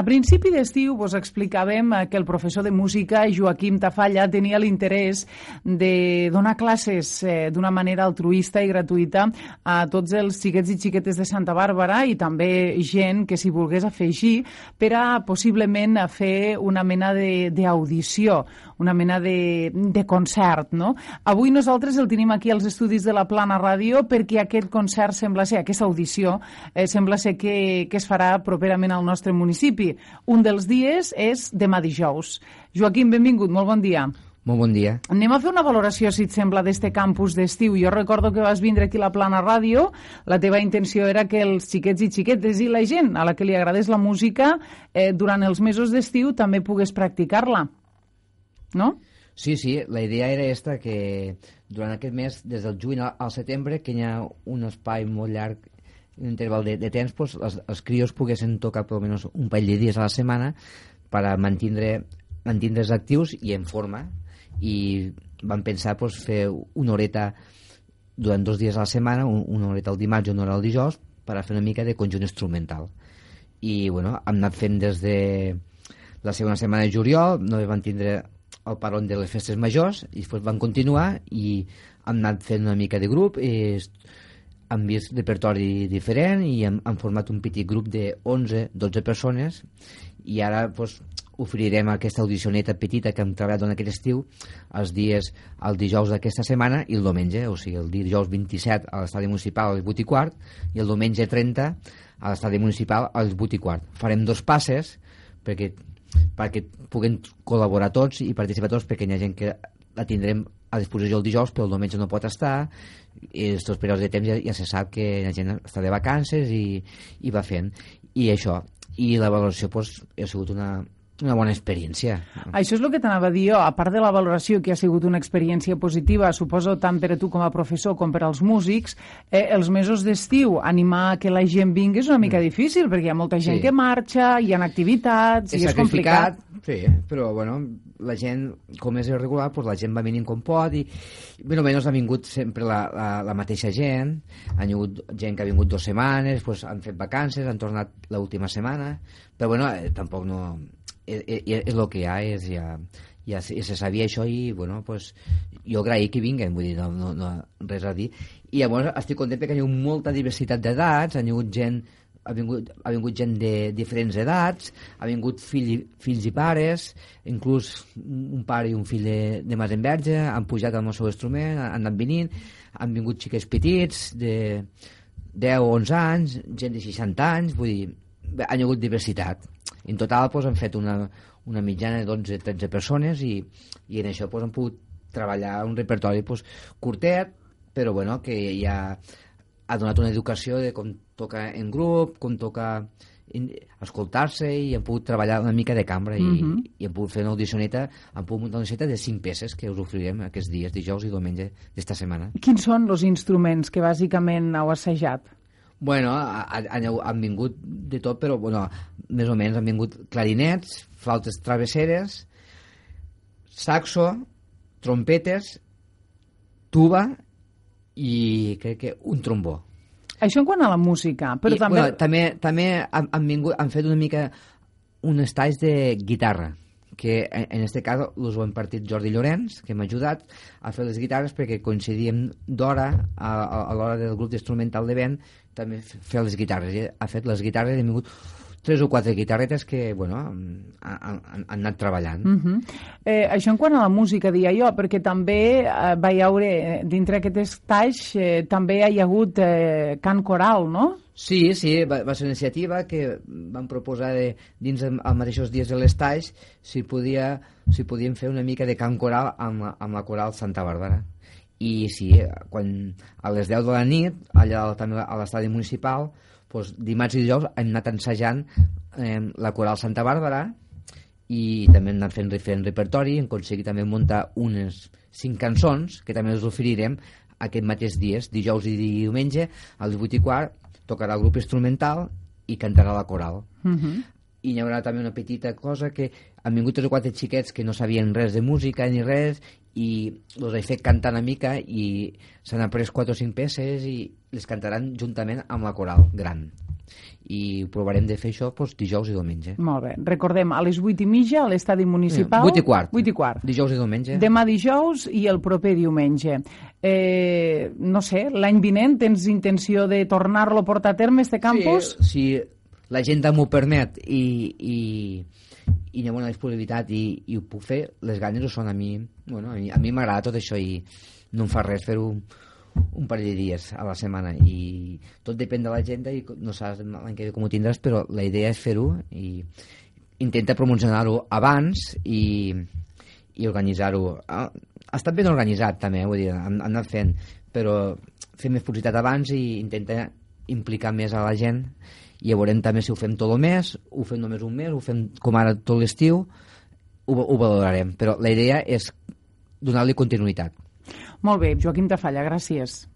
A principi d'estiu vos explicàvem que el professor de música Joaquim Tafalla tenia l'interès de donar classes eh, d'una manera altruista i gratuïta a tots els xiquets i xiquetes de Santa Bàrbara i també gent que s'hi volgués afegir per a possiblement fer una mena d'audició, una mena de, de concert, no? Avui nosaltres el tenim aquí als estudis de la Plana Ràdio perquè aquest concert sembla ser, aquesta audició, eh, sembla ser que, que es farà properament al nostre municipi. Un dels dies és demà dijous. Joaquim, benvingut, molt bon dia. Molt bon dia. Anem a fer una valoració, si et sembla, d'este campus d'estiu. Jo recordo que vas vindre aquí a la Plana Ràdio. La teva intenció era que els xiquets i xiquetes i la gent a la que li agradés la música eh, durant els mesos d'estiu també pogués practicar-la. No? Sí, sí, la idea era esta, que durant aquest mes, des del juny al setembre, que hi ha un espai molt llarg, un interval de, de temps, pues, els, els crios poguessin tocar per almenys un parell de dies a la setmana per a mantindre, mantindre's actius i en forma i van pensar pues, fer una horeta durant dos dies a la setmana, una horeta el dimarts i una hora el dijous, per a fer una mica de conjunt instrumental. I, bueno, hem anat fent des de la segona setmana de juliol, no van tindre el paron de les festes majors, i després van continuar i hem anat fent una mica de grup, i hem vist repertori diferent i hem, hem format un petit grup de 11-12 persones i ara pues, oferirem aquesta audicioneta petita que hem treballat durant aquest estiu els dies, el dijous d'aquesta setmana i el diumenge, o sigui, el dijous 27 a l'estadi municipal a les 8 i quart i el diumenge 30 a l'estadi municipal a les 8 i quart. Farem dos passes perquè, perquè puguem col·laborar tots i participar tots perquè hi ha gent que la tindrem a disposició el dijous però el diumenge no pot estar i aquests periodes de temps ja, ja se sap que la gent està de vacances i, i va fent i això, i la valoració pues, ha sigut una, una bona experiència. Això és el que t'anava a dir jo, a part de la valoració que ha sigut una experiència positiva, suposo tant per a tu com a professor com per als músics, eh, els mesos d'estiu, animar que la gent vingui és una mica mm. difícil, perquè hi ha molta gent sí. que marxa, hi ha activitats, és i és complicat. Sí, però bueno, la gent, com és irregular, doncs la gent va venint com pot i, més o menys ha vingut sempre la, la, la mateixa gent, ha vingut gent que ha vingut dues setmanes, doncs han fet vacances, han tornat l'última setmana, però bueno, eh, tampoc no és, és, és el que hi ha, és, ja, ja se, se sabia això i, bueno, pues, jo agraï que vinguen, vull dir, no, no, no res a dir. I llavors estic content perquè hi ha hagut molta diversitat d'edats, ha vingut gent ha vingut, ha vingut gent de diferents edats, ha vingut fill, fills i pares, inclús un pare i un fill de, de Masenverge, han pujat el seu instrument, han anat venint, han vingut xiquets petits de 10 o 11 anys, gent de 60 anys, vull dir, ha hagut diversitat. En total doncs, hem fet una, una mitjana de 12-13 persones i, i en això doncs, hem pogut treballar un repertori doncs, curtet, però bueno, que ja ha donat una educació de com toca en grup, com toca escoltar-se i hem pogut treballar una mica de cambra i, mhm. -huh. i hem pogut fer una audicioneta hem pogut muntar una audicioneta de 5 peces que us oferirem aquests dies, dijous i diumenge d'esta setmana. Quins són els instruments que bàsicament heu assajat? Bueno, han, han vingut de tot, però bueno, més o menys han vingut clarinets, flautes travesseres, saxo, trompetes, tuba i crec que un trombó. Això en quant a la música, però I, també... Bueno, també, també han, han, vingut, han fet una mica un estalls de guitarra que en, en este cas us ho hem partit Jordi Llorenç, que m'ha ajudat a fer les guitarres perquè coincidíem d'hora a, a, a l'hora del grup d'instrumental de vent també fer les guitarres. I ha fet les guitarres i ha vingut tres o quatre guitarretes que, bueno, han, han, han anat treballant. Uh -huh. eh, això en quant a la música, dia jo, perquè també eh, va haure, dintre aquest estaix, eh, també hi ha hagut eh, cant coral, no? Sí, sí, va, va ser una iniciativa que van proposar de, dins els mateixos dies de l'estaix si, podia, si podíem fer una mica de cant coral amb, amb la coral Santa Bàrbara i sí, quan a les 10 de la nit, allà també a l'estadi municipal, doncs, dimarts i dijous hem anat ensajant eh, la coral Santa Bàrbara i també hem anat fent, fent repertori, hem aconseguit també muntar unes cinc cançons que també us oferirem aquest mateix dies, dijous i diumenge, a les 8 i quart, tocarà el grup instrumental i cantarà la coral. Uh mhm. -huh i hi haurà també una petita cosa que han vingut tres o quatre xiquets que no sabien res de música ni res i els he fet cantar una mica i s'han après quatre o cinc peces i les cantaran juntament amb la coral gran i provarem de fer això doncs, dijous i diumenge. Molt bé. Recordem, a les 8 i mitja a l'estadi municipal... 8 i quart. 8 i quart. Dijous i diumenge. Demà dijous i el proper diumenge. Eh, no sé, l'any vinent tens intenció de tornar-lo a portar a terme, este campus? Sí, si l'agenda m'ho permet i, i, i ha bona disponibilitat i, i ho puc fer, les ganes ho són a mi. Bueno, a mi m'agrada tot això i no em fa res fer-ho un parell de dies a la setmana i tot depèn de l'agenda i no saps l'any que ve com ho tindràs però la idea és fer-ho i intenta promocionar-ho abans i, i organitzar-ho ha, estat ben organitzat també vull dir, hem, hem anat fent però fer més publicitat abans i intenta implicar més a la gent i ja veurem també si ho fem tot el mes ho fem només un mes, ho fem com ara tot l'estiu ho, ho valorarem però la idea és donar-li continuïtat molt bé, Joaquim Tafalla, gràcies.